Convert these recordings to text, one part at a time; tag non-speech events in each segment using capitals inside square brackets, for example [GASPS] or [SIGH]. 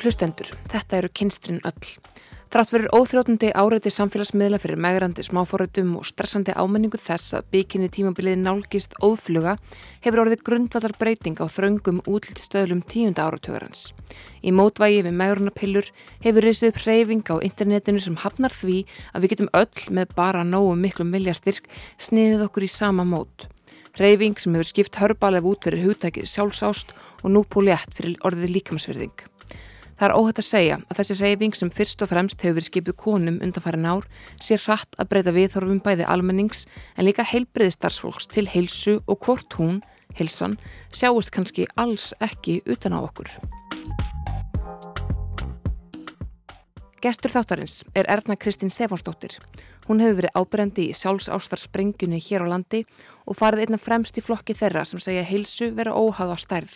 Hlustendur, þetta eru kynstrin öll. Þrátt verið óþrjótandi áreiti samfélagsmiðla fyrir megrandi smáfórætum og stressandi ámenningu þess að bygginni tímabilið nálgist óðfluga hefur orðið grundvallar breyting á þraungum útlitstöðlum tíunda áratögarans. Í mótvægi við megrunapillur hefur reysið upp hreyfing á internetinu sem hafnar því að við getum öll með bara nógu miklu miljastyrk sniðið okkur í sama mót. Hreyfing sem hefur skipt hörbalef út fyrir hugtækið sjálfsást og nú púlétt fyrir orðið líkamsverðing. Það er óhætt að segja að þessi reyfing sem fyrst og fremst hefur verið skipið konum undanfæri nár sé hratt að breyta viðþorfum bæði almennings en líka heilbreyðistarsfólks til heilsu og hvort hún, heilsan, sjáist kannski alls ekki utan á okkur. Gestur þáttarins er Erna Kristín Stefánsdóttir. Hún hefur verið ábyrjandi í sjálfsástarsprengjunni hér á landi og farið einna fremst í flokki þeirra sem segja heilsu vera óháð á stærð.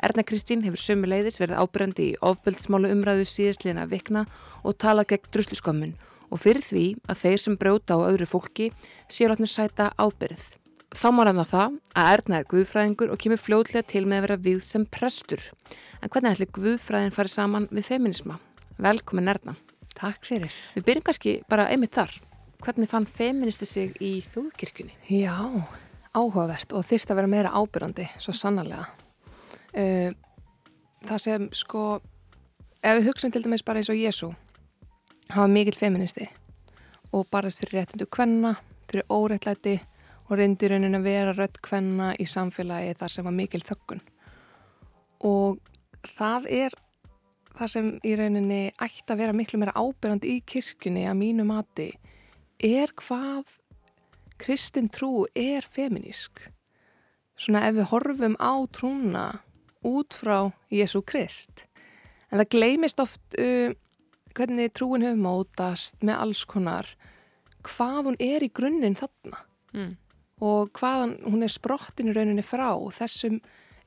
Erna Kristín hefur sömuleiðis verið ábyrjandi í ofbeldsmálu umræðu síðastliðina vikna og talað gegn drusliskömmun og fyrir því að þeir sem brjóta á öðru fólki séu látnir sæta ábyrð. Þá má ræfna það að Erna er guðfræðingur og kemur fljóðlega til með að vera við sem prestur. En hvernig ætli guðfræðin farið saman við feminisma? Velkomin Erna. Takk fyrir. Við byrjum kannski bara einmitt þar. Hvernig fann feministi sig í þúðkirkjunni? Já, áhugavert og þyrrt að vera meira ábyrjandi, svo sannarlega. Uh, það sem sko ef við hugsaum til dæmis bara eins og Jésu hafa mikill feministi og barðist fyrir réttindu kvenna fyrir óréttlæti og reyndi raunin að vera rött kvenna í samfélagi þar sem var mikill þökkun og það er það sem í rauninni ætti að vera miklu meira ábyrjandi í kirkjunni að mínu mati er hvað kristin trú er feminísk svona ef við horfum á trúna út frá Jésu Krist. En það gleymist oft uh, hvernig trúin hefur mótast með alls konar hvað hún er í grunninn þarna mm. og hvað hún er sprottin í rauninni frá þessum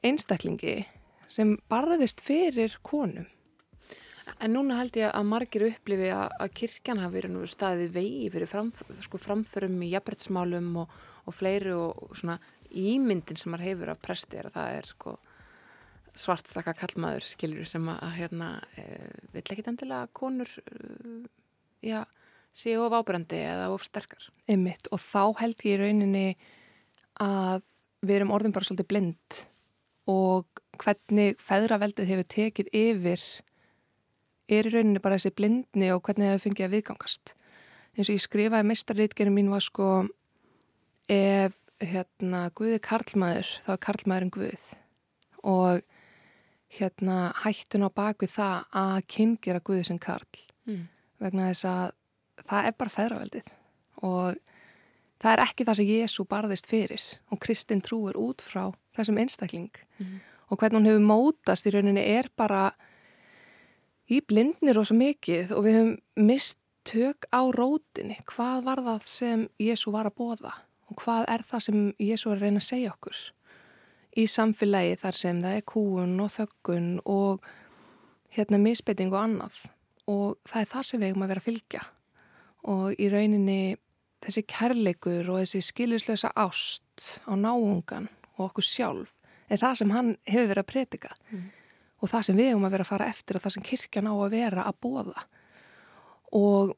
einstaklingi sem barðist fyrir konum. En núna held ég að margir upplifi að, kirkjan hafi verið nú staðið vegi fyrir framf sko, framförum í jafnbrettsmálum og, og fleiri og svona ímyndin sem maður hefur af presti er að það er sko svartstakka kallmaður skilur sem að hérna e, vill ekki endilega konur e, já, séu of ábrandi eða of sterkar. Einmitt og þá held ég í rauninni að við erum orðin bara svolítið blind og hvernig feðraveldið hefur tekið yfir er í rauninni bara þessi blindni og hvernig það hefur fengið að viðgangast. eins og ég skrifaði meistarreitgerinn mín var sko ef hérna Guði karlmaður þá er karlmaðurinn Guð og hérna hættun á bakvið það að kynngera Guði sem Karl. Mm. vegna þess að það er bara feðraveldið. Og það er ekki það sem Jésu barðist fyrir og Kristinn trúir út frá þessum einstakling. Mm. og hvernig hún hefur mótast í rauninni er bara í blindnir og svo mikið og við hefum mist tök á rótinni. Hvað var það sem Jésu var að bóða og hvað er það sem Jésu er að reyna að segja okkur í samfélagi þar sem það er kúun og þöggun og hérna misbeiting og annað. Og það er það sem við hefum að vera að fylgja. Og í rauninni þessi kærleikur og þessi skilislösa ást á náungan og okkur sjálf er það sem hann hefur verið að pretika mm. og það sem við hefum að vera að fara eftir og það sem kirkjan á að vera að bóða og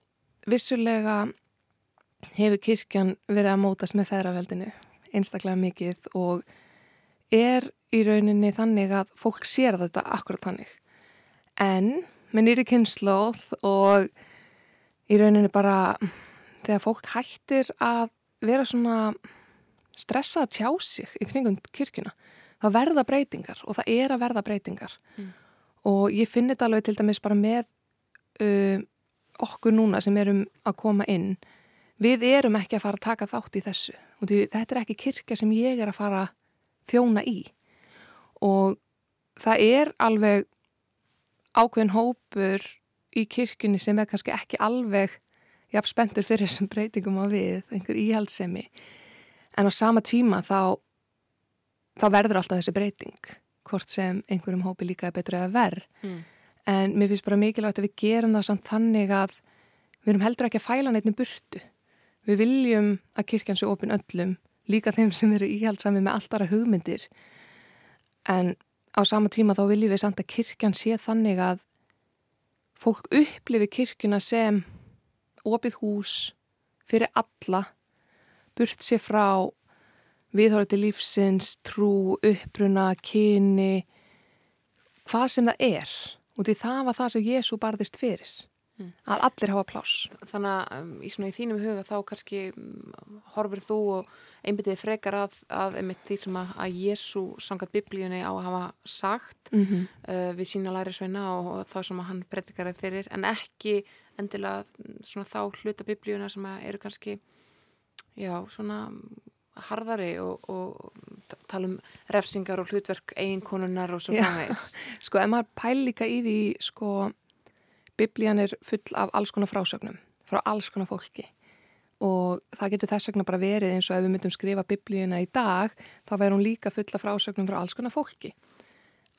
vissulega hefur kirkjan verið að mótast með feðraveldinu einstaklega mikið og er í rauninni þannig að fólk sér þetta akkurat þannig. En með nýri kynnslóð og í rauninni bara þegar fólk hættir að vera svona stressað að tjá sig í kringum kirkuna, þá verða breytingar og það er að verða breytingar. Mm. Og ég finn þetta alveg til dæmis bara með uh, okkur núna sem erum að koma inn. Við erum ekki að fara að taka þátt í þessu. Og þetta er ekki kirkja sem ég er að fara að þjóna í. Og það er alveg ákveðin hópur í kirkunni sem er kannski ekki alveg jafn spenntur fyrir þessum breytingum á við, einhver íhaldsemi en á sama tíma þá þá verður alltaf þessi breyting hvort sem einhverjum hópi líka er betur eða verð mm. en mér finnst bara mikilvægt að við gerum það samt þannig að við erum heldur ekki að fæla neittinu burtu. Við viljum að kirkjan sé opin öllum líka þeim sem eru íhaldsami með alltara hugmyndir. En á sama tíma þá viljum við samt að kirkjan sé þannig að fólk upplifi kirkjuna sem opið hús fyrir alla burt sér frá viðhórið til lífsins, trú, uppruna, kyni hvað sem það er. Og því það var það sem Jésu barðist fyrir mm. að allir hafa pláss Þannig að um, í, svona, í þínum huga þá kannski um, horfur þú og einbitiði frekar að, að einmitt því sem að, að Jésu sangat biblíunni á að hafa sagt mm -hmm. uh, við sína læri sveina og, og þá sem að hann predikar það fyrir en ekki endilega svona, þá hluta biblíuna sem eru kannski já svona harðari og, og tala um refsingar og hlutverk eiginkonunar og svo framvegs [LAUGHS] Sko, ef maður pæl líka í því sko, biblían er full af alls konar frásögnum frá alls konar fólki. Og það getur þess vegna bara verið eins og ef við myndum skrifa biblíuna í dag þá verður hún líka full af frásögnum frá alls konar fólki.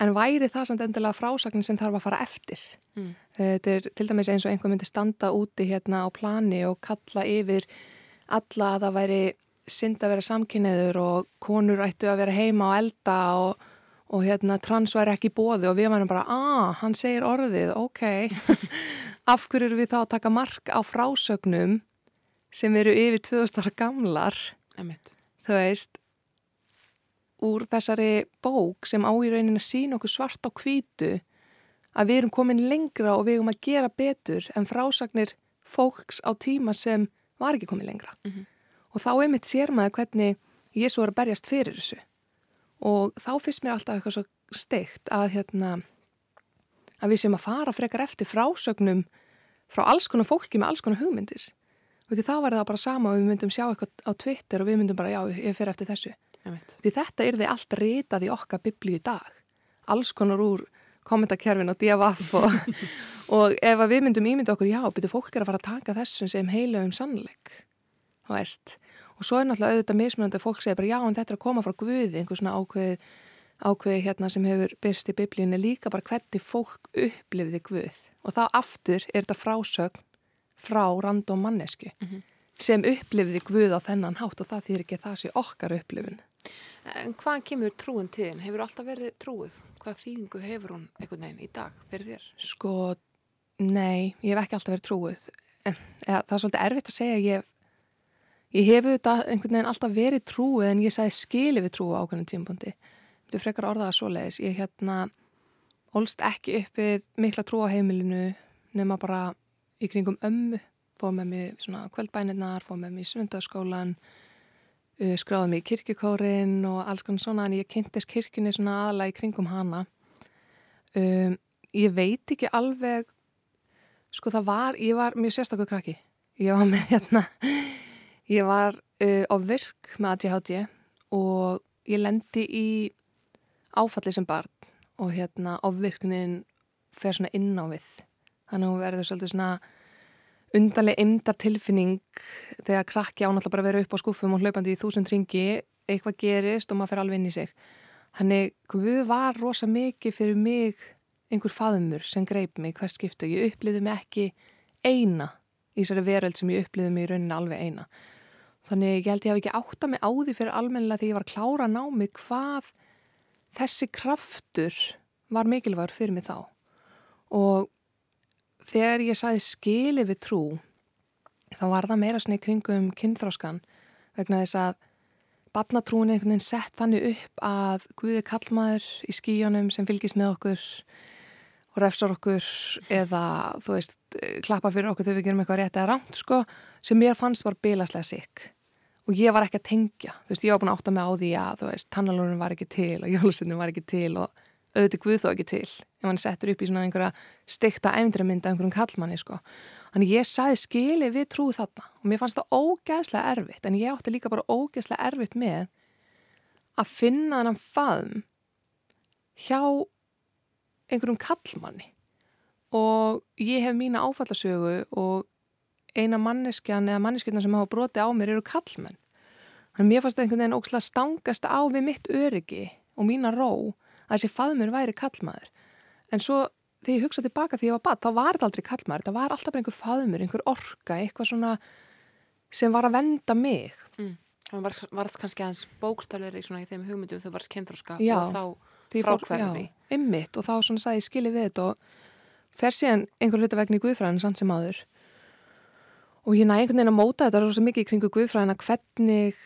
En væri það samt endilega frásögnin sem þarf að fara eftir? Mm. þetta er til dæmis eins og einhver myndi standa úti hérna á plani og kalla yfir alla að það væri synd að vera samkynniður og konur ættu að vera heima og elda og, og hérna trans væri ekki bóði og við varum bara, ah, hann segir orðið, ok. [LAUGHS] Af hverju eru við þá að taka mark á frásögnum sem eru yfir 2000 ára gamlar? Emitt. þú veist úr þessari bók sem á í rauninni að sína okkur svart á kvítu að við erum komin lengra og við erum að gera betur en frásagnir fólks á tíma sem var ekki komin lengra. Mm -hmm og þá einmitt sér maður hvernig Jésu er að berjast fyrir þessu og þá finnst mér alltaf eitthvað svo steikt að hérna að við séum að fara frekar eftir frásögnum frá alls konar fólki með alls konar hugmyndir. Og því þá var það bara sama og við myndum sjá eitthvað á Twitter og við myndum bara já, ég fer eftir þessu. Því þetta er því allt ritað í okkar biblíu í dag. Alls konar úr kommentarkerfin og DFF og, [LAUGHS] og ef við myndum ímynda okkur já, byrju fólk er að fara að taka þessum sem heilum sannleik. Og svo er náttúrulega auðvitað mismunandi að fólk segja bara já en þetta er að koma frá Guði einhver svona ákveð, ákveð hérna sem hefur byrst í biblíunni líka bara hvernig fólk upplifði Guð og þá aftur er þetta frásögn frá random mannesku mm -hmm. sem upplifði Guð á þennan hátt og það þýr ekki að það sé okkar upplifin En hvað kemur trúin til þinn? Hefur alltaf verið trúið? Hvað þýðingu hefur hún einhvern veginn í dag fyrir þér? Sko, nei, ég hef ekki alltaf verið trúið en, eða, það er svolítið erfitt að segja ég Ég hef auðvitað einhvern veginn alltaf verið trúið en ég sagði skili við trúið ákveðin tímpundi. Þetta er frekar orðaða svo leiðis. Ég hérna ólst ekki uppið mikla trú á heimilinu nema bara í kringum ömmu. Fóð með mér svona kveldbænirnar, fóð með mér í sundarskólan, uh, skráði mér í kirkikórin og alls konar svona en ég kynntist kirkini svona aðla í kringum hana. Um, ég veit ekki alveg, sko það var, ég var mjög sérstaklega krakki. Ég var með hérna Ég var uh, á virk með ADHD og ég lendi í áfalli sem barn og hérna ávirknin fer svona inn á við. Þannig að hún verður svolítið svona undarlega ymdar tilfinning þegar krakki ánáttúrulega bara verður upp á skúfum og hlaupandi í þúsund ringi, eitthvað gerist og maður fer alveg inn í sig. Þannig við var rosa mikið fyrir mig einhver faðumur sem greip mig hvert skiptu. Ég uppliði mig ekki eina í þessari veröld sem ég uppliði mig í rauninni alveg eina. Þannig ég held ég hef ekki átta mig á því fyrir almennilega því ég var klára námi hvað þessi kraftur var mikilvægur fyrir mig þá. Og þegar ég saði skili við trú, þá var það meira svona í kringum kynþróskan vegna þess að batnatrúin einhvern veginn sett þannig upp að Guði kallmaður í skíjónum sem fylgis með okkur og refsar okkur eða þú veist, klappa fyrir okkur þegar við gerum eitthvað rétt eða rámt sko, sem mér fannst var bilaslega sikk og ég var ekki að tengja, þú veist, ég var búin að átta mig á því að, þú veist, tannalónum var ekki til og jólusendin var ekki til og auðvitað guð þó ekki til, ef hann settur upp í svona einhverja stikta æfndramynda einhverjum kallmanni, sko. Þannig ég saði skili við trúið þarna. Og mér fannst það ógeðslega erfitt, en ég átti líka bara ógeðslega erfitt með að finna hann faðum hjá einhverjum kallmanni og ég hef mína áfallasögu og eina manneskjan eða manneskjana sem hafa broti á mér eru kallmenn. Þannig að mér fannst einhvern veginn ókslega stangast á við mitt öryggi og mína ró að þessi faðmur væri kallmaður. En svo þegar ég hugsaði tilbaka því ég var bad, þá var þetta aldrei kallmaður. Það var alltaf bara einhver faðmur, einhver orka, eitthvað svona sem var að venda mig. Mm. Það var, var kannski aðeins bókstafleiri í þeim hugmyndu þegar þú varst kendróska og þá frákverði. Ymmitt og þá svona sagði ég skilji við þetta og fer síðan einhver hlutavegni í Guðfræðinu samt sem aður og ég næ einhvern veginn að móta þetta rosa mikið kringu Guðfræðina hvernig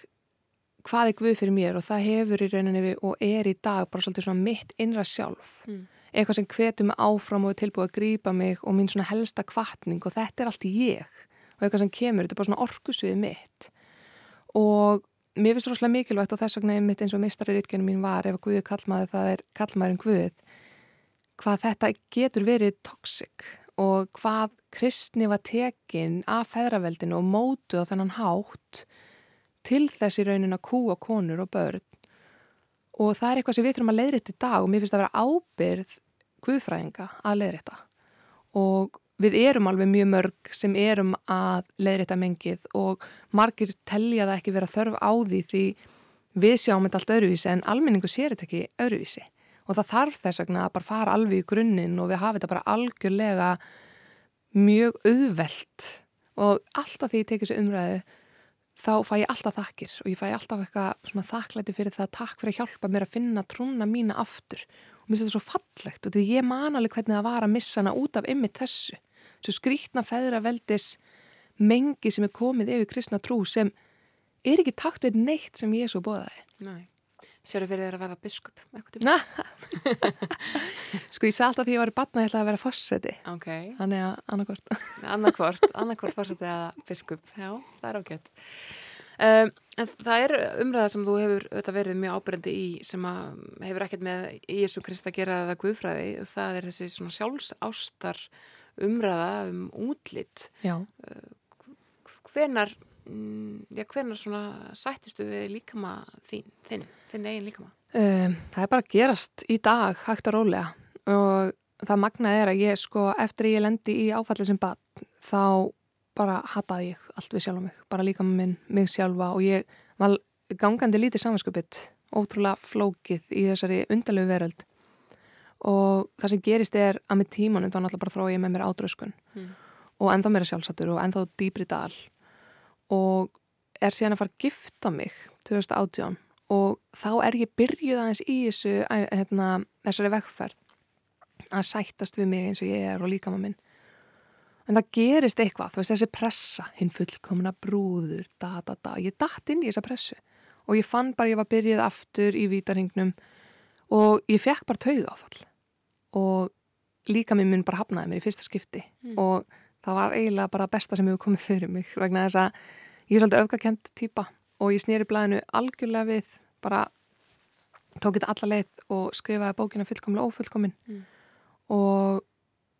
hvað er Guð fyrir mér? Og það hefur í rauninni við og er í dag bara svolítið svona mitt innra sjálf. Mm. eitthvað sem hvetur mig áfram og er tilbúið að grýpa mig og mín svona helsta kvartning og þetta er allt ég. Og eitthvað sem kemur, þetta er bara svona orkusvið mitt. Og mér finnst rosalega mikilvægt og þess vegna einmitt eins og mistari rítkjörnum mín var ef að Guði kallmaði það er kallmaðurinn Guð hvað þetta getur verið toxic og hvað kristni var tekin af feðraveldinu og mótu á þennan hátt til þessi raunin að kúa konur og börn. Og það er eitthvað sem við þurfum að leiðrætta í dag og mér finnst að vera ábyrð guðfræðinga að leiðrætta og við erum alveg mjög mörg sem erum að leiðrætta mengið og margir telja það ekki vera þörf á því því við sjáum þetta allt öðruvísi en almenningu sér þetta ekki öðruvísi. Og það þarf þess vegna að bara fara alveg í grunninn og við hafa þetta bara algjörlega mjög auðvelt og alltaf því ég tekið þessu umræðu þá fæ ég alltaf þakkir og ég fæ alltaf eitthvað svona þakklæti fyrir það takk fyrir að hjálpa mér að finna trúna mína aftur. Og mér finnst þetta svo fallegt og því ég man alveg hvernig það var að missa hana út af ymmið þessu svo skrítna feðra veldis mengi sem er komið yfir kristna trú sem er ekki takt við neitt sem svo bóðaði Nei Sér að fyrir þér að verða biskup? [LAUGHS] sko ég sagði alltaf því að ég var í batna ég ætlaði að vera fórseti okay. Þannig að annarkvort [LAUGHS] Annarkvort, annarkvort fórseti eða biskup. Já, það er ágætt. Um, það er umræða sem þú hefur verið mjög ábyrgandi í sem hefur ekkert með Jésu Krist að gera það guðfræði. Það er þessi svona sjálfsástar umræða um útlitt Já. Hvenar Mm, já, hvernig svona sættistu við líkama þín, þinn, þinn eigin líkama? Um, það er bara að gerast í dag hægt og rólega. Og það magnaði er að ég sko eftir ég lendi í áfallið sem bad þá bara hataði ég allt við sjálf á mig, bara líkama minn, mig sjálfa. Og ég var gangandi lítið samanskupið, ótrúlega flókið í þessari undarlegu veröld. Og það sem gerist er að með tímanum þá náttúrulega bara þrói ég með mér ádrauskun mm. og ennþá mér sjálfsattur og ennþá dýbri dal og er síðan að fara að gifta mig 2018 og þá er ég byrjuð aðeins í þessu hérna, þessari vekkferð að sættast við mig eins og ég er og líka maður minn en það gerist eitthvað, þú veist þessi pressa hinn fullkomna brúður da, da, da. ég dætt inn í þessa pressu og ég fann bara ég var byrjuð aftur í vítarhingnum og ég fekk bara tauð áfall og líka minn minn bara hafnaði mér í fyrsta skipti mm. og það var eiginlega bara besta sem hefur komið fyrir mig vegna þess að ég er svolítið öfgakent týpa og ég snýri blæðinu algjörlega við bara tók þetta alla leið og skrifaði bókina fullkomlega ófullkomin mm. og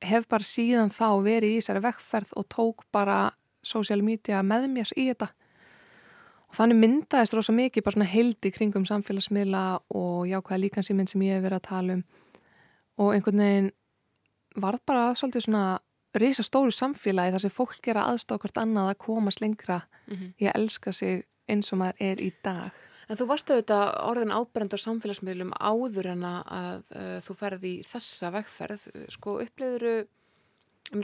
hef bara síðan þá verið í þessari vekkferð og tók bara social media með mér í þetta. Og þannig myndaðist rosa mikið bara svona heildi kringum samfélagsmiðla og jákvæða líkansýmynd sem ég hef verið að tala um. Og einhvern veginn var bara svolítið svona reysa stóru samfélagi þar sem fólk gera aðstáð hvort annað að komast lengra mm -hmm. í að elska sig eins og maður er í dag. En þú varstu auðvitað orðin ábyrjandar samfélagsmiðlum áður en að uh, þú ferði í þessa vegferð. Sko uppliðuru,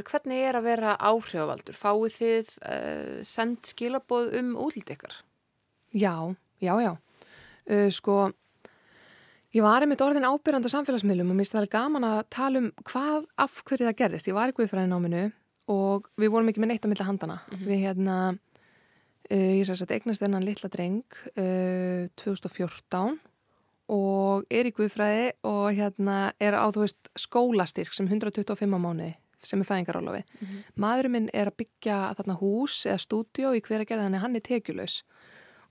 hvernig er að vera áhrifavaldur? Fáið þið uh, send skilaboð um útlýtt ykkar? Já, já, já. Uh, sko Ég var einmitt orðin ábyrjandi á samfélagsmiðlum og mér það gaman að tala um hvað af hverju það gerist. Ég var í Guðfræðin áminu og við vorum ekki með neitt á milla handana. Mm -hmm. Við hérna, uh, ég sæs að eignast þennan litla dreng uh, 2014 og er í Guðfræði og hérna er á þú veist skólastyrk sem 125 á mánu sem er fæðingarólofi. Mm -hmm. Maðurinn minn er að byggja þarna hús eða stúdjó í hverja gerða þannig hann er tekjulegs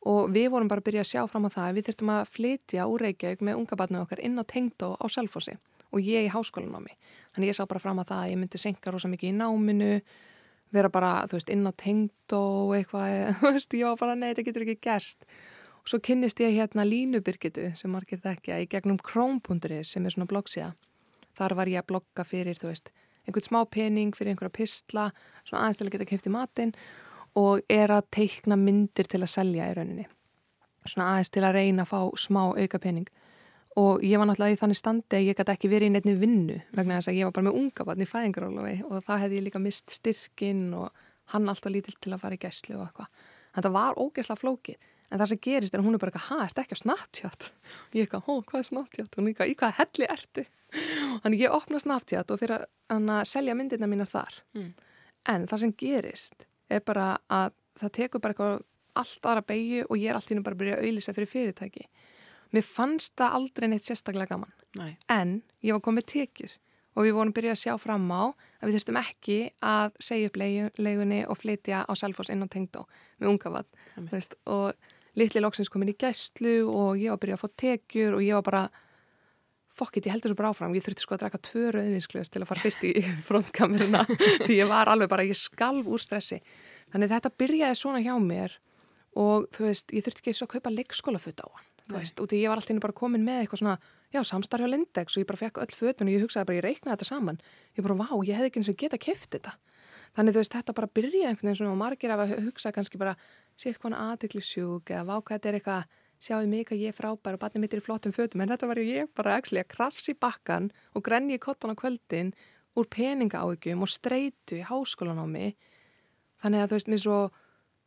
og við vorum bara að byrja að sjá fram á það að við þurftum að flytja úr Reykjavík með unga batnið okkar inn á tengdó á Selfossi. Og ég í háskólan á mig þannig ég sá bara fram á það að ég myndi senka rosa mikið í náminu vera bara, þú veist, inn á tengdó eitthvað, [LAUGHS] þú veist, ég var bara, nei, þetta getur ekki gerst. Og svo kynnist ég hérna Línubyrgitu sem margir þekkja í gegnum Chrome.ri sem er svona bloggsíða. Þar var ég að blogga fyrir, þú veist einhvern smá pening fyrir einhverja pistla svona aðeins til að geta kæft í matinn og er að teikna myndir til að selja í rauninni. Svona aðeins til að reyna að fá smá auka pening og ég var náttúrulega í þannig standi að ég gæti ekki verið í nefni vinnu vegna þess að ég var bara með unga vatn í fæðingarólofi og það hefði ég líka mist styrkin og hann alltaf lítill til að fara í gæslu og eitthvað. Þetta var ógeðslega flókið en það sem gerist er að hún er bara eitthvað, hæ, ert ekki á Snapchat? Og ég eitthvað, hó, hvað er Snapchat? Og hún eitthvað, í hvaða helli ertu? Þannig ég opna Snapchat og fyrir að selja myndirna mínar þar. Mm. en það sem gerist er bara að það tekur bara eitthvað allt aðra beigju og ég er alltaf bara að byrja að auðvisa fyrir fyrirtæki. Mér fannst það aldrei neitt sérstaklega gaman. Nei. en ég var komið tekjur og við vorum byrjað að sjá fram á að við þurftum ekki að segja upp leigunni og flytja á Salfors inn á Tengdó með unga vatn og litli loksins komin í gæstlu og ég var byrjað að fá tekjur og ég var bara fokkit, ég heldur svo bara áfram, ég þurfti sko að draka tvö rauðvinsklaus til að fara fyrst í [LAUGHS] frontkameruna. Því ég var alveg bara, ég skalv úr stressi. Þannig þetta byrjaði svona hjá mér og þú veist, ég þurfti ekki svo að kaupa leikskólafutt á hann, þú veist, og því ég var alltaf bara komin með eitthvað svona, já, samstarfi á Lindex og ég bara fekk öll fötun og ég hugsaði bara, ég reiknaði þetta saman. Ég bara, vá, ég hefði ekki eins og geta kæft þetta. Þannig þú veist, þetta bara byrjaði einhvern veginn svona og margir af að hugsa kannski bara, sétt konar aðdeglisjúk eða vá hvað þetta er eitthvað sjáðu mig að ég er frábær og barnið mitt er í flottum fötum en þetta var ég bara actually, að krafsi bakkan og grenni í kottan á kvöldin úr peningaáögjum og streitu í háskólan á mig. Þannig að þú veist, mér er svo,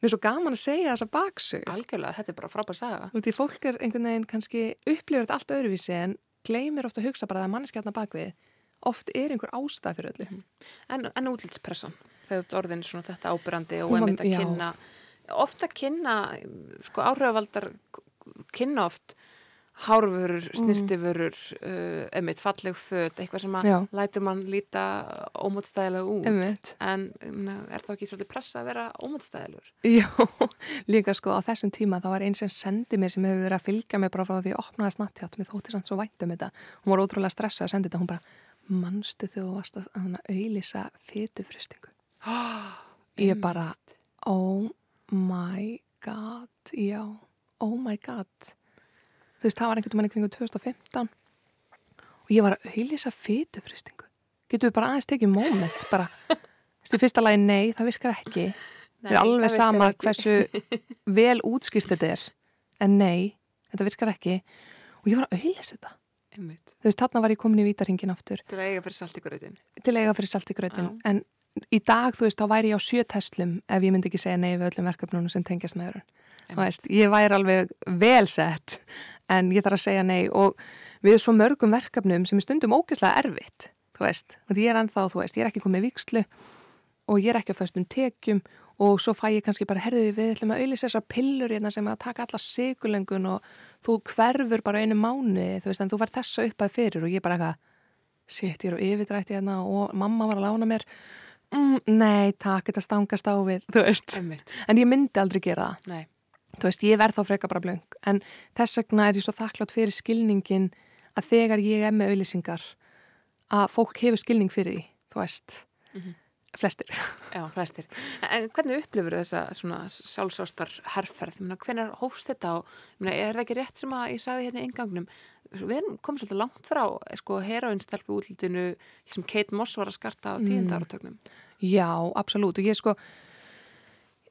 svo gaman að segja þessa baksug Algjörlega, þetta er bara frábær saga. Og því fólk er einhvern veginn kannski upplifur þetta allt öðruvísi en gleymir ofta að hugsa bara að manneskjarnar bakvið oft er einhver ástæð fyrir öllu. En, en útlitspressan, þegar orðin svona þetta ábyrrandi og einmitt að kynna ofta kynna sko áhrifavaldar kynna oft hárfurur, mm. snirtifurur uh, emitt, falleg född eitthvað sem að lætur mann líta ómótstæðilega út Einmitt. en er þá ekki svolítið pressa að vera ómótstæðilegur? Jó, [LAUGHS] líka sko á þessum tíma þá var einn sem sendi mér sem hefur verið að fylgja mig bara frá því að opnaði snabbtjátt mér þótti samt svo vænt um þetta hún var ótrúlega stressað að senda þetta hún bara, mannstu þú varst að auðlýsa fytufrystingu [GASPS] ég bara oh my god já oh my god. Þú veist, það var einhvern veginn kring 2015 og ég var að auðvisa fytufristingu getur við bara aðeins tekið moment bara, [LAUGHS] þú veist, í fyrsta lagi nei, það virkar ekki. Það er alveg sama ekki. hversu vel útskýrt þetta er en nei, þetta virkar ekki. Og ég var að auðvisa þetta. Einmitt. þú veist, þarna var ég komin í vítaringin aftur. Til eiga fyrir salt í gröðin til eiga fyrir salt í gröðin, en í dag, þú veist, þá væri ég á sjötestlum ef ég myndi ekki segja nei við öllum verkefnunum sem tengjast með öðrun Veist, ég væri alveg velsett en ég þarf að segja nei. Og við svo mörgum verkefnum sem er stundum ógeðslega erfitt þú veist, ég er ennþá, þú veist, ég er ekki komið vikslu og ég er ekki að föstum tekjum. Og svo fæ ég kannski bara, herðu við ætlum að auðvisa þessar pillur hérna sem að taka alla sigurlengun og þú hverfur bara einu mánu, þú veist, en þú fær þessa uppað fyrir og ég bara eitthvað, shit, ég er á yfirdrætti hérna og mamma var að lána mér mm, nei, takk, þetta stangast á við, þú veist, Einmitt. en ég myndi aldrei gera það. Nei þú veist, ég verð þá freka bara blöng en þess vegna er ég svo þakklátt fyrir skilningin að þegar ég er með auðlýsingar að fólk hefur skilning fyrir því, þú veist. Mm -hmm. flestir. Já, flestir. En hvernig upplifur þessa sjálfsástar herrferð hvernig hófst þetta og er það ekki rétt sem að ég sagði hérna í engangnum við komum svolítið langt frá sko, heroinstelpu útlutinu sem Kate Moss var að skarta á tíundaratögnum mm. Já, absolutt. Og ég sko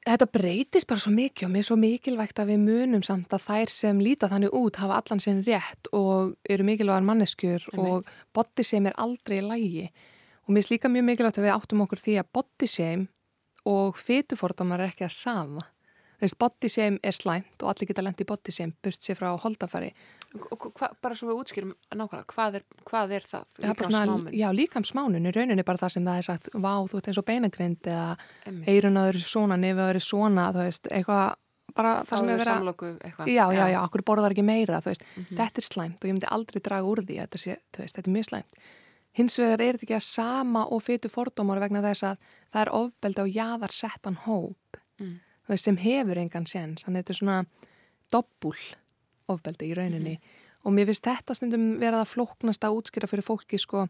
Þetta breytist bara svo mikið og mér er svo mikilvægt að við munum samt að þær sem líta þannig út hafa allan sinn rétt og eru mikilvægar manneskjur og body shame er aldrei lægi og mér er líka mjög mikilvægt að við áttum okkur því að body shame og fytufordamar er ekki að sama. Body shame er slæmt og allir geta lendi body shame burt sér frá holdafari hva, bara svo við útskýrum nákvæmlega, hvað er, hvað er það? Líkamsmánin? Já, líkamsmánin í rauninni bara það sem það er sagt, vá, þú ert eins og beinagrind eða eirunaður svona, nefaður svona, þú veist, eitthvað bara það sem er verið að... Samloku eitthvað. Já, já, já, okkur borðar ekki meira, þú veist, mm -hmm. þetta er slæmt og ég myndi aldrei draga úr því, þetta, sé, veist, þetta er mjög slæmt. Hins vegar er þetta ekki að sama og fytu fordómar vegna þess að það er ofbeldi á jaðarsettan hóp, mm. þú veist, sem hefur engan séns, þannig þetta er svona dobbul ofbeldi í rauninni mm. og mér finnst þetta stundum verða að flóknast að útskýra fyrir fólki sko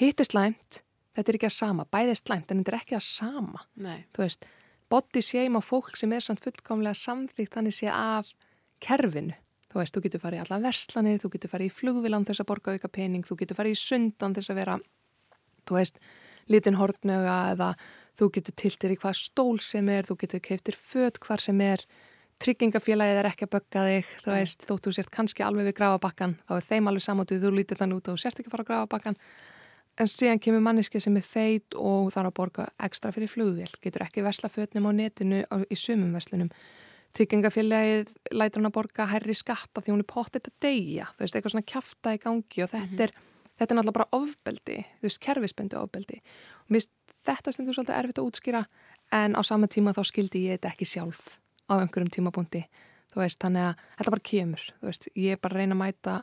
hitt er slæmt, þetta er ekki að sama bæðið er slæmt en þetta er ekki að sama Nei. þú veist, body shame á fólk sem er sann fullkomlega samflíkt þannig sé af kerfinu þú veist, þú getur farið í alla verslanir, þú getur farið í flugvilan þess að borga auka pening, þú getur farið í sundan þess að vera, þú veist litin hortnöga eða þú getur tiltir í hvað stól sem er, þú getur keiftir född hvar sem er tryggingafélagið er ekki að bögga þig þú veist, þóttu sért kannski alveg við grafabakkan þá er þeim alveg samáttuð, þú lítið þann út og sért ekki að fara á grafabakkan en síðan kemur manniski sem er feit og þarf að borga ekstra fyrir flugvél, getur ekki versla fötnum á netinu í sumum verslunum. Tryggingafélagið lætur hann að borga herri skatta því hún er pottið að deyja, þú veist, eitthvað svona kjafta í gangi og þetta, mm -hmm. er, þetta er náttúrulega bara ofbeldi, þú veist, kerfisbendi ofbeldi. Og mér þetta stundur svolítið erfitt að útskýra en á sama tíma þá skildi ég þetta ekki sjálf á einhverjum tímapunkti, þú veist, þannig að þetta bara kemur, þú veist, ég er bara að reyna að mæta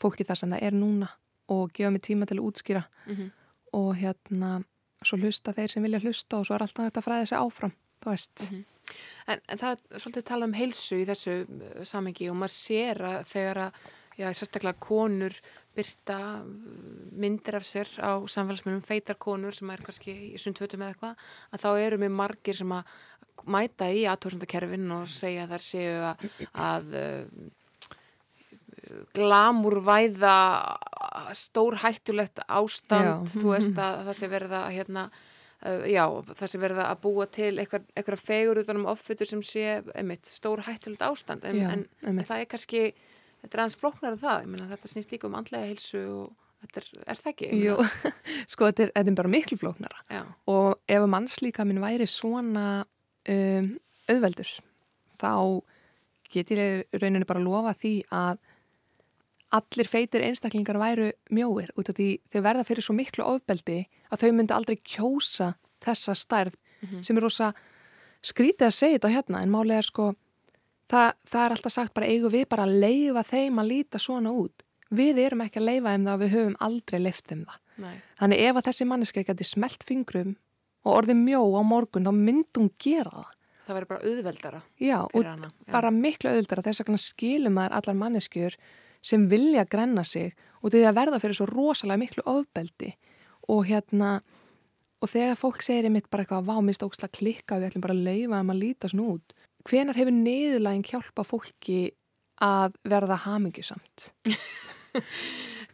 fólki þar sem það er núna og gefa mig tíma til að útskýra mm -hmm. og hérna, svo hlusta þeir sem vilja hlusta og svo er alltaf þetta fræðið sig áfram, þú veist mm -hmm. En, en það er svolítið tala um heilsu í þessu uh, samengi og maður sér að þegar að, já, sérstaklega konur byrta uh, myndir af sér á samfélagsmynum, feitar konur sem er kannski í sundvötum eða eitthvað, að þá eru mjög margir sem að mæta í aðtóðsandakerfin og segja þar séu að, að uh, glamurvæða stór hættulegt ástand, Já. þú veist að það sé verða hérna Uh, já, það sem verða að búa til eitthvað, eitthvað fegur utan um offutur sem sé einmitt, stór hættulegt ástand. En, en, en það er kannski þetta er aðeins flóknar af það, myna, þetta snýst líka um andlega hilsu og þetta er, er það ekki? Jú, [LAUGHS] sko þetta er, þetta er bara miklu flóknara já. og ef mannslíka minn væri svona um, auðveldur þá getur ég rauninni bara lofa því að allir feitir einstaklingar væru mjóir út af því þau verða fyrir svo miklu ofbeldi að þau myndi aldrei kjósa þessa stærð mm -hmm. sem er rosa skrítið að segja þetta hérna en málega er sko það, það er alltaf sagt bara eigum við bara að leifa þeim að líta svona út? Við erum ekki að leifa þeim það og við höfum aldrei leift þeim það. Nei. þannig ef að þessi manneski geti smelt fingrum og orði mjó á morgun þá myndum gera það. Það verður bara auðveldara Já, og Já. bara miklu auðveldara þess að skilum að allar manneskjur sem vilja grenna sig og því að verða fyrir svo rosalega miklu ofbeldi. Og hérna og þegar fólk segir einmitt bara eitthvað vámist óksla klikka við ætlum bara að leifa um að líta svona út hvenar hefur niðurlægin hjálpa fólki að verða hamingisamt? [LAUGHS]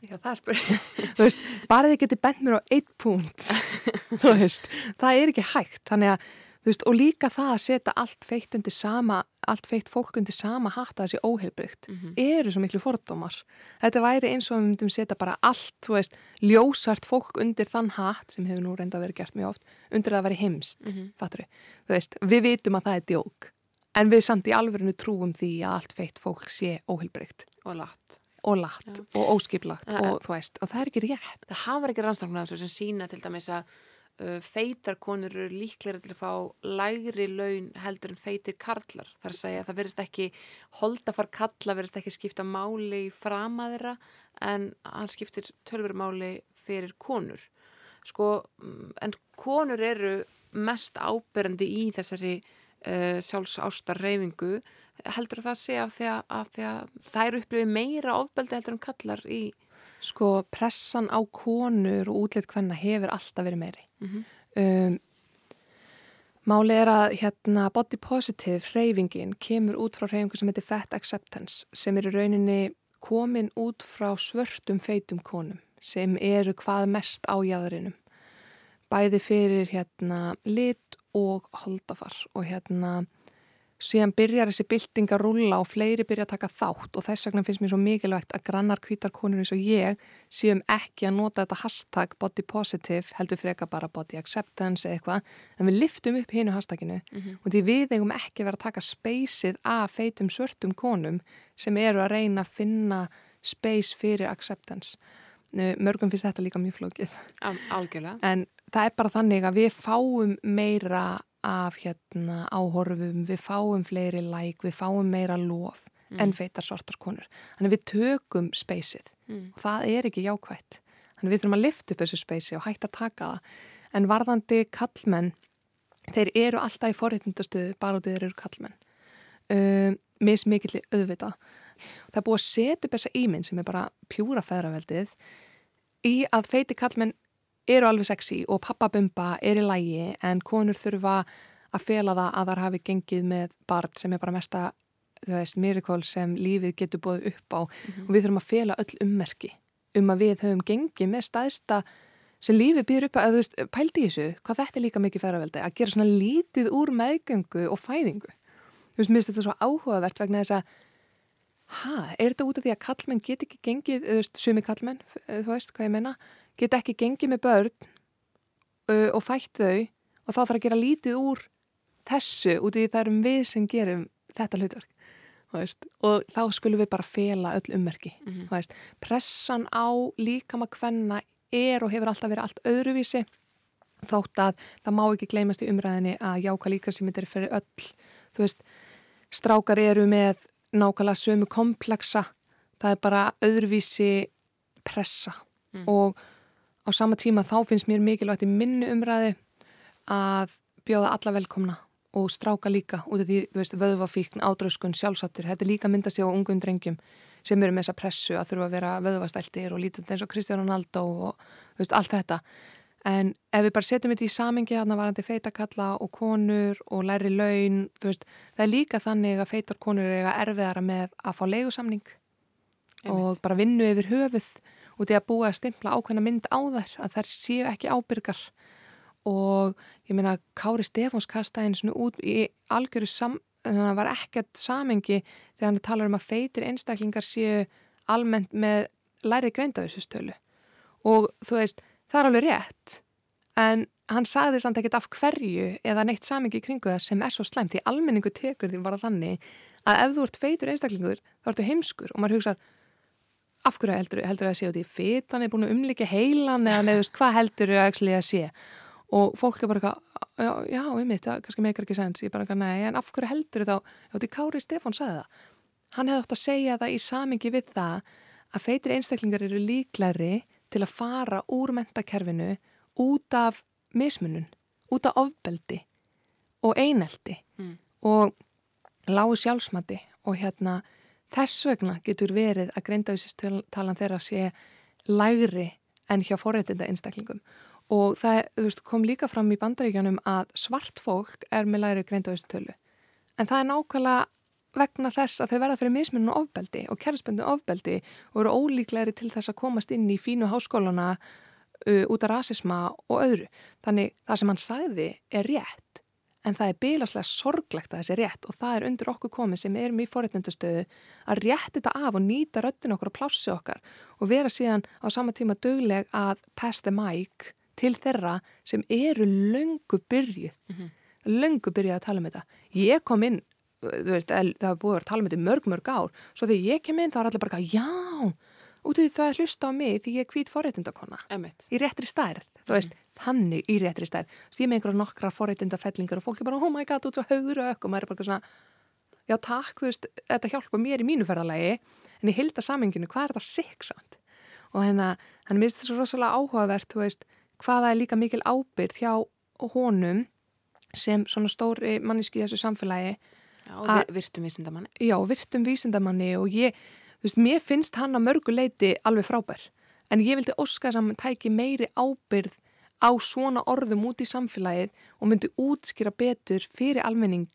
Já, það er spurning. [LAUGHS] Þú veist, bara þið getur bent mér á eitt punkt, [LAUGHS] þú veist, það er ekki hægt, þannig að Veist, og líka það að setja allt feitt undir sama, allt feitt fólk undir sama hatt að þessi óheilbrygt mm -hmm. eru svo miklu fordómar. Þetta væri eins og við myndum setja bara allt, þú veist, ljósart fólk undir þann hatt sem hefur nú reynda vera gert mjög oft, undir að vera heimst, mm -hmm. fattur við. Þú veist, við vitum að það er djók, en við samt í alverðinu trúum því að allt feitt fólk sé óheilbrygt. Og latt. Og latt ja. og óskiplagt og þú veist, og það er ekki rétt. Það hafa ekki rannsóknar sem sína til dæmis að Uh, feitar konur eru líklega til að fá lægri laun heldur en feitir karlar. Það er að segja að það verðist ekki holdafar kalla, verðist ekki skipta máli fram að þeirra en hann skiptir tölveru máli fyrir konur. Sko, mm, en konur eru mest áberandi í þessari uh, sjálfsástar reyfingu. Heldur það að segja af því að, að, því að það eru upplifið meira ofbeldi heldur en kallar í Sko pressan á konur og útleitt hvenna hefur alltaf verið meiri. Mm -hmm. um, máli er að hérna, body positive reyfingin kemur út frá reyfingu sem heitir fat acceptance sem er í rauninni komin út frá svörtum feitum konum sem eru hvað mest á jæðurinnum. Bæði fyrir hérna, lit og holdafar og hérna síðan byrjar þessi bylting að rulla og fleiri byrja að taka þátt og þess vegna finnst mér svo mikilvægt að grannar kvítarkonur eins og ég síðan ekki að nota þetta hashtag body positive heldur freka bara body acceptance eða eitthvað en við liftum upp hínu hashtaginu mm -hmm. og því við eigum ekki verið að taka speysið af feitum svörtum konum sem eru að reyna að finna space fyrir acceptance. Mörgum finnst þetta líka mjög flókið. Algjörlega. En það er bara þannig að við fáum meira af hérna áhorfum, við fáum fleiri læk, við fáum meira lof mm. en feitar svartar konur. Þannig við tökum speysið mm. og það er ekki jákvægt. Þannig við þurfum að lifta upp þessu speysi og hægt að taka það. En varðandi kallmenn, þeir eru alltaf í forréttundastöðu bara út í þeir eru kallmenn. Uh, Mismikilli auðvita. Það er búið að setja upp þessa íminn sem er bara pjúra feðraveldið í að feiti kallmenn eru alveg sexy og pappabumba er í lægi en konur þurfa að fela það að þar hafi gengið með barn sem er bara mesta, þú veist, miracle sem lífið getur búið upp á. Mm -hmm. og við þurfum að fela öll ummerki um að við höfum gengið með staðista sem lífið býður upp að, þú veist, pældi þessu hvað þetta er líka mikið færaveldi, að gera svona lítið úr meðgöngu og fæðingu. Þú veist, mér finnst þetta svo áhugavert vegna þess að hæ, er þetta út af því að kallmenn get ekki gengið, þú veist, sumi kallmenn, þú veist hvað ég menna get ekki gengið með börn uh, og fætt þau og þá þarf að gera lítið úr þessu út í það erum við sem gerum þetta hlutverk og þá skulum við bara fela öll ummerki Mhm. veist. pressan á líkama hvenna er og hefur alltaf verið allt öðruvísi þótt að það má ekki gleymast í umræðinni að jáka líka sem þetta er fyrir öll þú veist, strákar eru með nákvæmlega sömu kompleksa það er bara öðruvísi pressa Mm. og á sama tíma þá finnst mér mikilvægt í minni umræði að bjóða alla velkomna og stráka líka út af því, þú veist, vöðvafíkn, ádrauskun, sjálfsattur, þetta er líka myndast í á ungum drengjum sem eru með þessa pressu að þurfa að vera vöðvastæltir og lítið eins og Kristján Ronaldo og þú veist, allt þetta. En ef við bara setjum þetta í samengi þarna varandi feitakalla og konur og læri laun, þú veist, það er líka þannig að feitar konur eiga erfiðara með að fá leigusamning og bara vinnu yfir höfuð og því að búa að stimpla ákveðna mynd á þær að þær séu ekki ábyrgar. Og ég meina Kári Stefáns kastaði einu svona út í algjöru sam, þannig að það var ekkert samengi þegar hann talar um að feitir einstaklingar séu almennt með læri greindavísustölu og þú veist, það er alveg rétt en hann sagði samt ekkert af hverju eða neitt samengi í kringu það sem er svo slæmt því almenningu tekur því bara þannig að ef þú ert feitur einstaklingur þá ertu heimskur. Og maður hugsa af hverju heldur, heldur að sé út í fitan? Er búin að umlíka heilan eða neðust hvað heldur að sé? Og fólk er bara eitthvað, já, já, ég mitt, það kannski meikar ekki sens, ég bara eitthvað, nei, en af hverju heldur þá, já, því Kári Stefán sagði það, hann hefði ótt að segja það í samingi við það að feitir einstaklingar eru líklæri til að fara úr mentakerfinu út af mismunun, út af ofbeldi og eineldi Mm. og lágu sjálfsmati og hérna þess vegna getur verið að greindavísistalan þeirra sé lægri en hjá forréttinda einstaklingum og það veist, kom líka fram í bandaríkjanum að svart fólk er með lægri greindavísistölu en það er nákvæmlega vegna þess að þau verða fyrir mismunum ofbeldi og kærspöndu ofbeldi og eru ólíklegri til þess að komast inn í fínu háskólana uh, út af rasisma og öðru. Þannig það sem hann sagði er rétt en það er bílaslega sorglegt að þessi rétt og það er undir okkur komið sem erum í forréttendastöðu að rétt þetta af og nýta röttin okkur og plássi okkar og vera síðan á sama tíma dögleg að pass the mic til þeirra sem eru löngu byrjuð, löngu byrjuð að tala um þetta. Ég kom inn, veist, það var búið að tala um þetta í mörg, mörg ár, svo þegar ég kem inn þá er allir bara, já, út af því það er hlusta á mig því ég er hvít forréttindakonna Emitt. í réttri stærð, þú veist, þannig í réttri. Þú veist, ég með einhverja nokkra forréttindafellingar og fólk er bara, oh my god, út svo haugur og og maður er bara svona, já takk, þú veist, þetta hjálpa mér í mínu ferðalagi, en í hilda saminginu, hvað er þetta sikksamt? Og hérna, hann minnst þessu rosalega áhugavert, þú veist, hvaða er líka mikil ábyrð hjá honum sem svona stóri manniski í þessu samfélagi, Já, og virtum vísindamanni. já, virtum vísindamanni og ég, þú veist, mér finnst hann að mörgu leiti alveg frábær. En ég vildi óska þess að hann tæki meiri ábyrð á svona orðum út í samfélagið og myndi útskýra betur fyrir almenning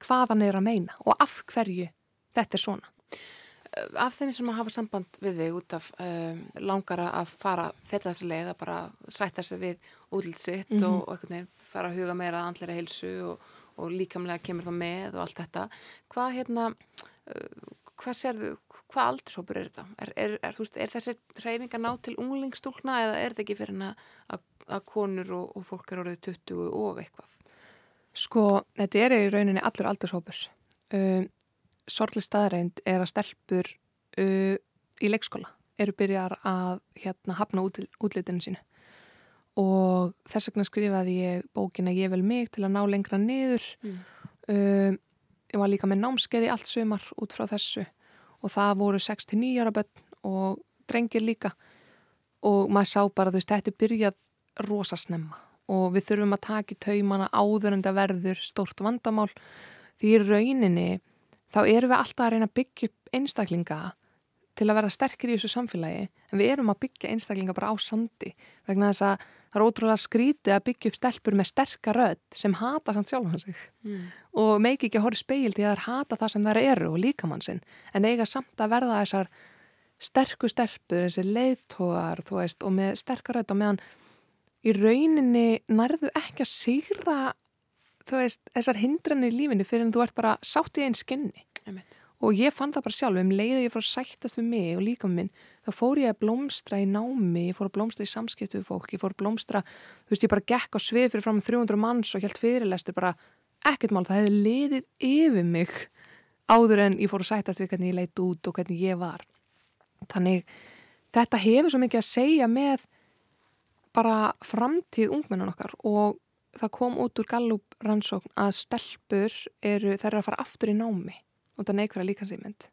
hvað hann er að meina og af hverju þetta er svona. Af þeim sem hafa samband við þig út af um, langara að fara feta þessi leið að bara sætta sig við útlitt sitt Mhm. og, og einhvern veginn fara að huga meira að andleira heilsu og, og líkamlega kemur þá með og allt þetta. Hvað hérna, uh, hvað sérðu, hvað aldurshópur er þetta? Er, er, er, veist, er þessi hreyfing að ná til unglingstúlna eða er þetta ekki fyrir hana að, að konur og, og fólk er orðið 20 og eitthvað? Sko, þetta er í rauninni allur aldurshópur. Um, Sorgli staðreind er að stelpur uh, í leikskóla eru byrjar að hérna, hafna út, útlitinu sínu og þess vegna skrifaði ég bókina Ég vel mig til að ná lengra niður. Mm. Um, ég var líka með námskeiði allt sumar út frá þessu og það voru 6-9 ára börn og drengir líka og maður sá bara, þú veist, þetta er byrjað rosasnemma og við þurfum að taka í taumana áður en það verður stórt vandamál. Því í rauninni þá erum við alltaf að reyna að byggja upp einstaklinga til að verða sterkir í þessu samfélagi. En við erum að byggja einstaklinga bara á sandi. Vegna þess að það er ótrúlega skrítið að byggja upp stelpur með sterkar rödd sem hata samt sjálfan sig. Mm. og meiki ekki að horfa speil til að þær hata það sem þær eru og líkamann sinn. En eiga samt að verða þessar sterku stelpur, þessi leiðtóðar og með sterkar rödd og meðan í rauninni nærðu ekki að sigra veist, þessar hindranir í lífinu fyrir en þú ert bara sátt í einn skinni Emitt. og ég fann það bara sjálf um leiðu ég fór að sættast við mig og líka minn þá fór ég að blómstra í námi ég fór að blómstra í samskiptu við fólk ég fór að blómstra, þú veist ég bara gekk á svið fyrir fram með 300 manns og helt fyrirlestur bara ekkert mál, það hefði liðið yfir mig áður en ég fór að sætast við hvernig ég leitt út og hvernig ég var þannig þetta hefur svo mikið að segja með bara framtíð ungmennan okkar og það kom út úr Gallup rannsókn að stelpur eru, þær eru að fara aftur í námi og það neikværa líkansýmynd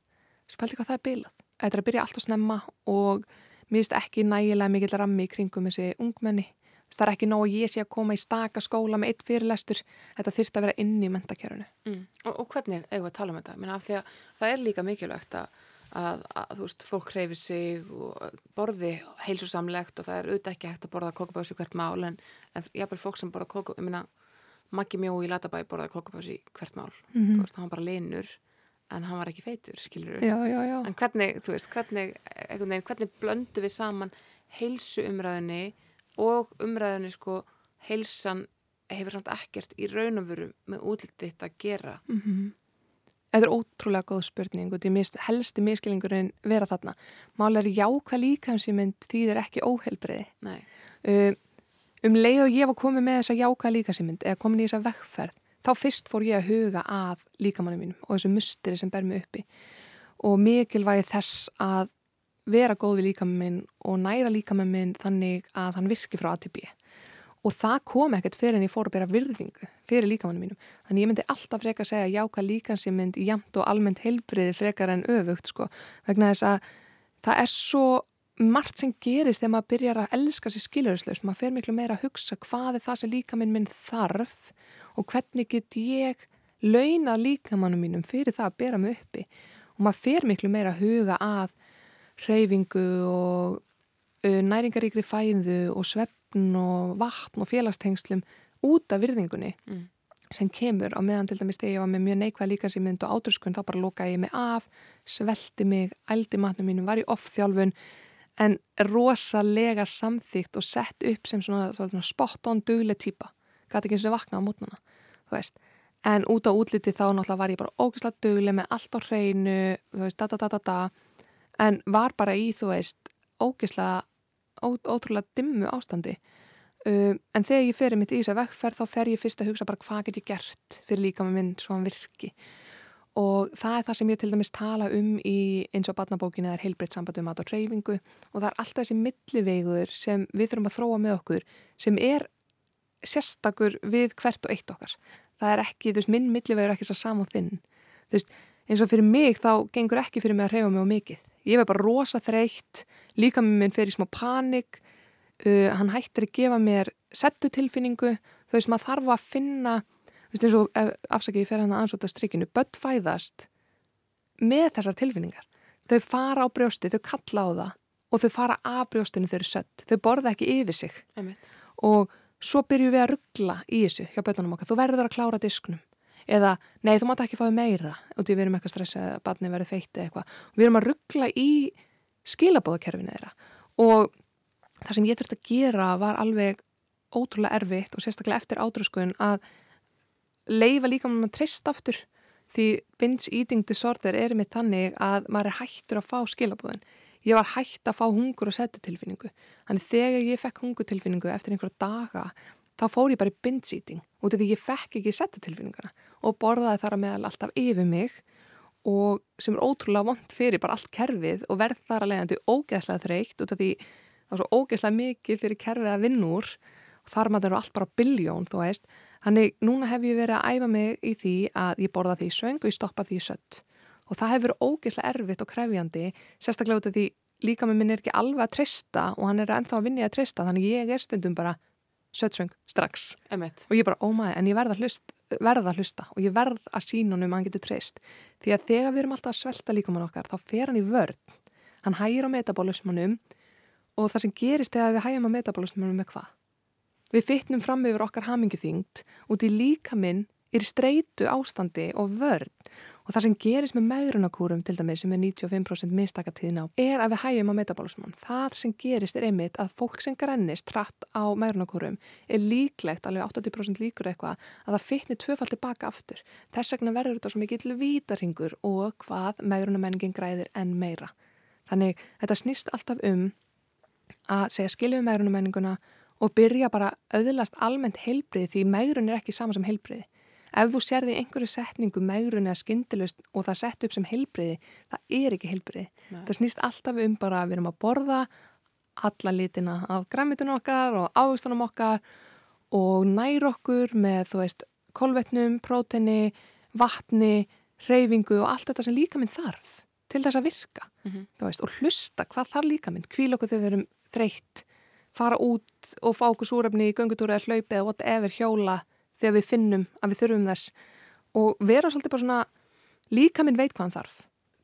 spælti hvað það er bilað þetta er að byrja allt að snemma og mér finnst ekki nægilega mikill rammi í kringum þessi ungmenni það er ekki nóg að ég sé að koma í staka skóla með eitt fyrirlestur, þetta þurft að vera inn í mentakjörunu. Mm. Og, og hvernig eigum við að tala um þetta? Minna, það er líka mikilvægt að, að, að þú veist, fólk hreyfi sig og borði heilsusamlegt og það er auðvitað ekki hægt að borða kókabási hvert mál en, en jáfnveg fólk sem borða kókabási, ég minna Maggi Mjó í Latabæ borðaði kókabási hvert mál, mm -hmm. þú veist, hann var bara linur en hann var ekki feitur, skilur. Já, já, já. En hvernig, þú veist, hvernig, hvernig, hvernig blöndu við saman heilsu umræðinni og umræðinni sko heilsan hefur samt ekkert í raun og veru með útlititt að gera mm -hmm. Þetta er ótrúlega góð spurning og því helsti miskilingurinn vera þarna. Málega er jákvæð líkansýmynd því þeir ekki óheilbreiði uh, um leið og ég var komið með þessa jákvæð líkansýmynd eða komin í þessa vekkferð þá fyrst fór ég að huga að líkamannum mínum og þessu musteri sem ber mig uppi. Og mikilvægi þess að vera góð við líkamann minn og næra líkamann minn þannig að hann virki frá ATB og það kom ekkert fyrir en ég fór að bera virðingu fyrir líkamannum mínum. Þannig ég myndi alltaf freka að segja jáka líkansi mynd jæmt og almennt heilbriði frekar en öfugt sko. Vegna þess að það er svo margt sem gerist þegar maður byrjar að elska sér skilurislaust, maður fer miklu meira að hugsa hvað er það sem líkaminn minn þarf og hvernig get ég launa líkamannum mínum fyrir það að bera mig uppi. Og maður fer miklu meira að huga að hreyfingu og uh, næringaríkri fæðu og svefn og vatn og félagstengslum út af virðingunni mm. sem kemur. Á meðan til dæmis þegar ég var með mjög neikvæð líkansýmynd og átröskun þá bara lokaði ég mig af, svelti mig, ældi matnum mínum, var í off-þjálfun en rosalega samþýgt og sett upp sem svona, svona spot-on dugleg týpa, gæti ekki eins og vakna á mótnana, þú veist. En út á útliti þá náttúrulega var ég bara ógislega dugleg með allt á hreinu, þú veist, da da da da da. En var bara í, þú veist, ógislega, ó, ótrúlega dimmu ástandi. Um, en þegar ég ferir mitt í þess að vekkferð þá fer ég fyrst að hugsa bara hvað get ég gert fyrir líka með minn svo hann virki. Og það er það sem ég til dæmis tala um í eins og badnabókinu eða heilbreytt samband um mat og reyfingu og það er alltaf þessi millivegur sem við þurfum að þróa með okkur sem er sérstakur við hvert og eitt okkar. Það er ekki, þú veist, minn millivegur er ekki svo sam og þinn. Þú veist, eins og fyrir mig þá gengur ekki fyrir mig að reyfa mig á mikið ég verð bara rosa þreytt. Líka með minn fyrir smá panik. Uh, hann hættir að gefa mér settu tilfinningu þau sem að þarf að finna þú veist eins og afsakið ég fer hann að ansóta strikinu. Börn fæðast með þessar tilfinningar. Þau fara á brjósti, þau kalla á það og þau fara að brjóstinu þau eru sött þau borða ekki yfir sig. Einmitt. og svo byrju við að ruggla í þessu hjá börnunum okkar, þú verður að klára disknum eða nei þú mátt ekki fáið meira og því við erum eitthvað stressað að barni verði feitt eða eitthvað. Og við erum að ruggla í skilabóðakerfinu þeirra. Og það sem ég þurfti að gera var alveg ótrúlega erfitt og sérstaklega eftir átrúskun að leifa líka með maður trist aftur. Því binge eating disorder er með þannig að maður er hættur að fá skilabóðin ég var hætt að fá hungur og setutilfinningu. Þannig þegar ég fekk hungutilfinningu eftir einhverja daga þá fór ég bara í binge eating út af því ég fekk ekki setutilfinninguna og borðaði þar að meðal alltaf yfir mig og sem er ótrúlega vond fyrir bara allt kerfið og verð þar að leiðandi ógeðslega þreykt út af því það var svo ógeðslega mikið fyrir kerfið að vinna úr. Og þar maður eru allt bara biljón þú veist, hannig núna hef ég verið að æfa mig í því að ég borða því söng og ég stoppa því sött. Og það hefur ógeðslega erfitt og krefjandi sérstaklega út af því líka með minn er ekki alveg að treysta og hann er ennþá að vinja að treysta þannig ég er stundum bara sötsöng strax Emmett. og ég bara, ó oh en ég verða að hlusta, verða að hlusta og ég verð að sína honum að hann getur treyst því að þegar við erum alltaf að svelta líkamann okkar þá fer hann í vörð hann hægir á metabólusmanum og það sem gerist þegar við hægjum á metabólusmanum er hvað? Við fytnum fram yfir okkar hamingu þyngt og því líkaminn er streitu ástandi og vörð Og það sem gerist með megrunarkúrum til dæmis sem er 95% mistakatíðin á er að við hægjum á metabólusmann. Það sem gerist er einmitt að fólk sem grennist trætt á megrunarkúrum er líklegt, alveg 80% líkur eitthvað, að það fytni tvöfald tilbaka aftur. Þess vegna verður þetta svo mikið vítarhingur og hvað megrunarmenningin græðir en meira. Þannig þetta snýst alltaf um að segja skilju um megrunarmenninguna og byrja bara auðlast almennt heilbriði því megrun er ekki sama sem heilbriði. Ef þú sérði einhverju setningu megrun eða skindilust og það sett upp sem heilbriði, það er ekki heilbriði. Það snýst alltaf um bara að við erum að borða alla litina af græmitunum okkar og ávistunum okkar og nær okkur með, þú veist, kolvetnum, próteni, vatni, reyfingu og allt þetta sem líka minn þarf til þess að virka. Mm -hmm. veist, og hlusta hvað þarf líka minn, kvíl okkur þegar við erum þreytt, fara út og fá okkur súrefni í göngutúri eða hlaupi eða whatever hjóla þegar við finnum að við þurfum þess. Og vera svolítið bara svona líka minn veit hvað hann þarf.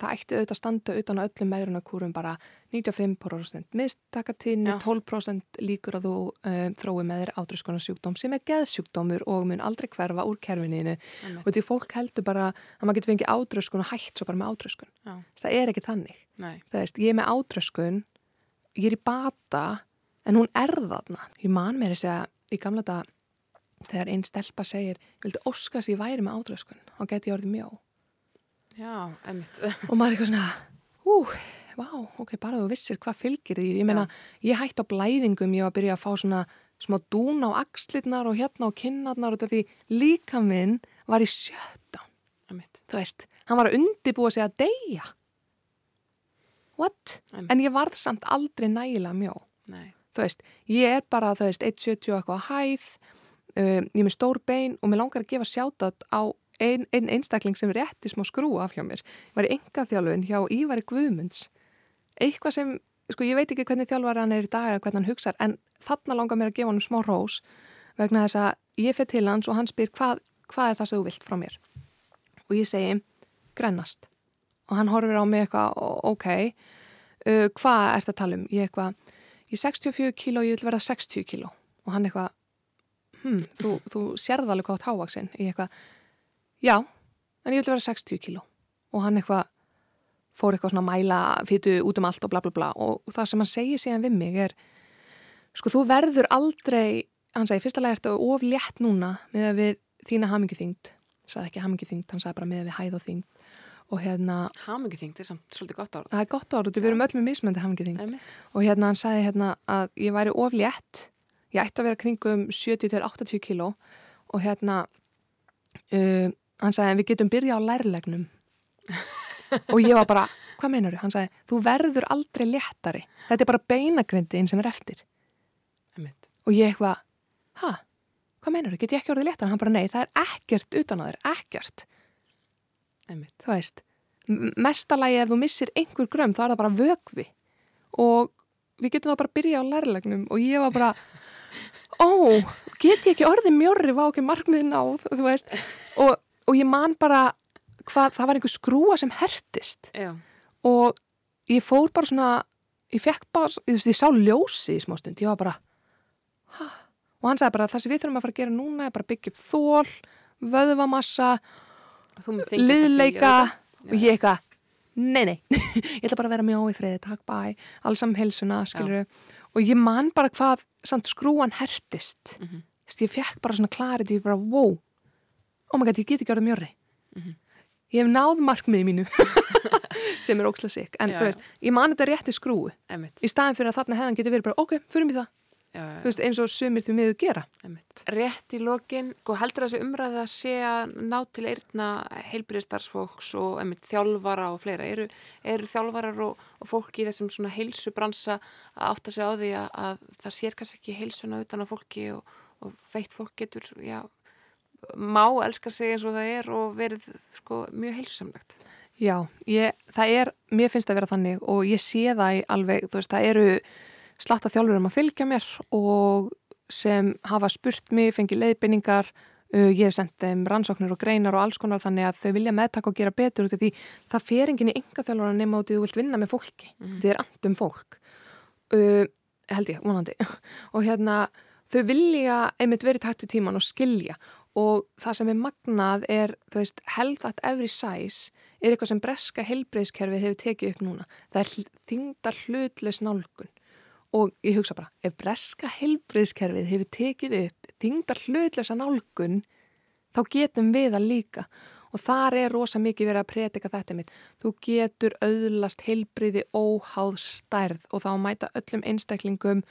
Það ætti auðvitað að standa utan á öllum megrunarkúrum bara 95% mistakatíðni, 12% líkur að þú um, þrói með þér átröskunarsjúkdóm sem er geðsjúkdómur og mun aldrei hverfa úr kerfininu og því fólk heldur bara að maður getur fengið átröskun og hægt svo bara með átröskun Já. það er ekki þannig. Veist, ég er með átröskun ég er í bata en hún er þarna. Ég man mér þess að í gamla dag þegar einn stelpa segir ég vildi óskast ég væri með átröskun þá get ég orðið mjó. Já, einmitt. [LAUGHS] Og maður er eitthvað svona hú, vá, ok, bara þú vissir hvað fylgir því ég meina, ég hætti á blæðingum ég var að byrja að fá svona smá dún á axlirnar og hérna á kinnarnar og því líka minn var í sjötta þú veist, hann var að undibúa sig að deyja. What? Einmitt. en ég varð samt aldrei nægilega mjó. Nei. þú veist, ég er bara þú veist, 1.70 eitthvað hæð um, ég er með stór bein og mér langar að gefa sjátat á einn ein einstakling sem rétti smá skrú af hjá mér. Ég var í enga þjálfun hjá Ívari Guðmunds. Eitthvað sem, sko ég veit ekki hvernig þjálfar hann er í dag eða hvernig hann hugsaður en þarna langar mér að gefa hann smá rós vegna þess að ég fyrir til hans og hann spyr hvað, hvað er það sem þú vilt frá mér? Og ég segi grennast. Og hann horfir á mig eitthvað ok, uh, hvað ert að tala um? Ég eitthvað, ég er 64 kíló og ég vil verða 60 kíló. Og hann eitthvað hm, þú, þú sérða alveg hvað távaksinn ég eitthvað. Já, en ég vil vera 60 kíló. Og hann eitthvað fór eitthvað svona mæla fytu út um allt og bla bla bla. Og það sem hann segir síðan við mig er sko þú verður aldrei hann segi fyrsta lega ertu of létt núna með að við þína hamingu þyngd sagði ekki hamingu þyngd, hann sagði bara með að við hæð og þyngd. Og hérna hamingu þyngd er samt svolítið gott orð. Það er gott orð, við erum öll með mismöndi hamingu þyngd og hérna hann sagði hérna að ég væri of létt ég ætti að vera kringum 70-80 kíló og hérna uh, hann sagði en við getum byrja á lærlegnum og ég var bara, hvað meinar þú? Hann sagði, þú verður aldrei léttari þetta er bara beinagrindin sem er eftir Emitt. og ég eitthvað, ha? Hvað meinar þú? Get ég ekki orðið léttari? Hann bara, nei, það er ekkert utan á þér, ekkert Emitt. þú veist mestalagi ef þú missir einhver grömm þá er það bara vögvi og við getum þá bara byrja á lærlegnum og ég var bara ó, get ég ekki orðið mjörri var ekki þú veist. Og og ég man bara hvað, það var einhver skrúa sem hertist. Já. og ég fór bara svona ég fekk bara, ég, veist, ég sá ljósi í smá stund, ég var bara hæ? og hann sagði bara það sem við þurfum að fara að gera núna er bara byggja upp þól vöðvamassa liðleika. og ég eitthvað nei, nei, [LAUGHS] ég ætla bara að vera mjög óifriði takk bæ, allsam helsuna skiluru, og ég man bara hvað samt skrúan hertist. Mm -hmm. ég fekk bara svona klarið, ég bara wow. Oh my god, ég get ekki orðið mjörri mm -hmm. ég hef náð markmiði mínu [LAUGHS] sem er ókslega sikk en já, þú veist, ég mani þetta rétti skrúi Einmitt. í staðin fyrir að þarna hefðan getur verið bara ok, fyrir mig það já, veist, eins og sumir því miður gera Einmitt. Rétt í lokin, og sko, heldur þessi umræða sé að ná til eirna heilbyrðistarsfólks og einmitt, þjálfara og fleira, eru, eru þjálfarar og, og fólki í þessum svona heilsubransa að átta sig á því að, að það sér kannski ekki heilsuna utan á fólki og, og feitt fólk getur, já má elska sig eins og það er og verið sko, mjög heilsusamlegt. Já, ég, það er, mér finnst það að vera þannig og ég sé það í alveg, þú veist, það eru slatta þjálfur um að fylgja mér og sem hafa spurt mig, fengið leiðbynningar, uh, ég hef sendt þeim rannsóknir og greinar og alls konar þannig að þau vilja meðtaka og gera betur út af því það fer enginn í enga þjálfur að nema út í þú vilt vinna með fólki, mm þið er andum fólk, uh, held ég, vonandi, [LAUGHS] og hérna þau vilja einmitt verið tættu tíman og skilja. Og það sem er magnað er, þú veist, held at every size er eitthvað sem breska helbreyðskerfið hefur tekið upp núna. Það er þingdar hlutlaus nálgun og ég hugsa bara, ef breska helbreyðskerfið hefur tekið upp þingdar hlutlausa nálgun, þá getum við að líka og þar er rosa mikið verið að pretika þetta mitt. Þú getur auðlast helbreyði óháð stærð og þá mæta öllum einstaklingum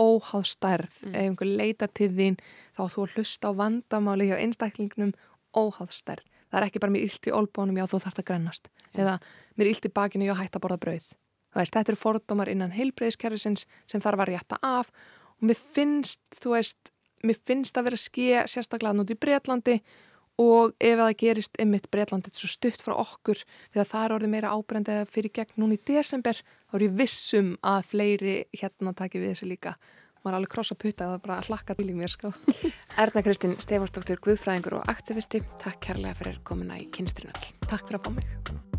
óháð stærð, mm. ef einhver leita til þín þá þú hlusta á vandamáli hjá einstaklingnum óháðstærð. Það er ekki bara mér illt í olbónum, já þú þarfst að grennast. Mm. Eða mér illt í bakinu, já hætt að borða brauð. Veist, þetta eru fordómar innan heilbreyðskerfisins sem þarf að rétta af og mér finnst, þú veist, mér finnst að vera skið sérstaklega nút í Breitlandi og ef það gerist ymitt Breitlandi þetta er svo stutt frá okkur þegar það er orðið meira ábrendið fyrir gegn núna í desember þá er ég vissum að fleiri hérna takir við þessu líka er alveg krossa putta að það bara hlakka til í mér sko. [LAUGHS] Erna Kristinn, Stefansdóttur, Guðfræðingur og aktivisti, takk kærlega fyrir komuna í kynstrinu. Takk fyrir að fá mig.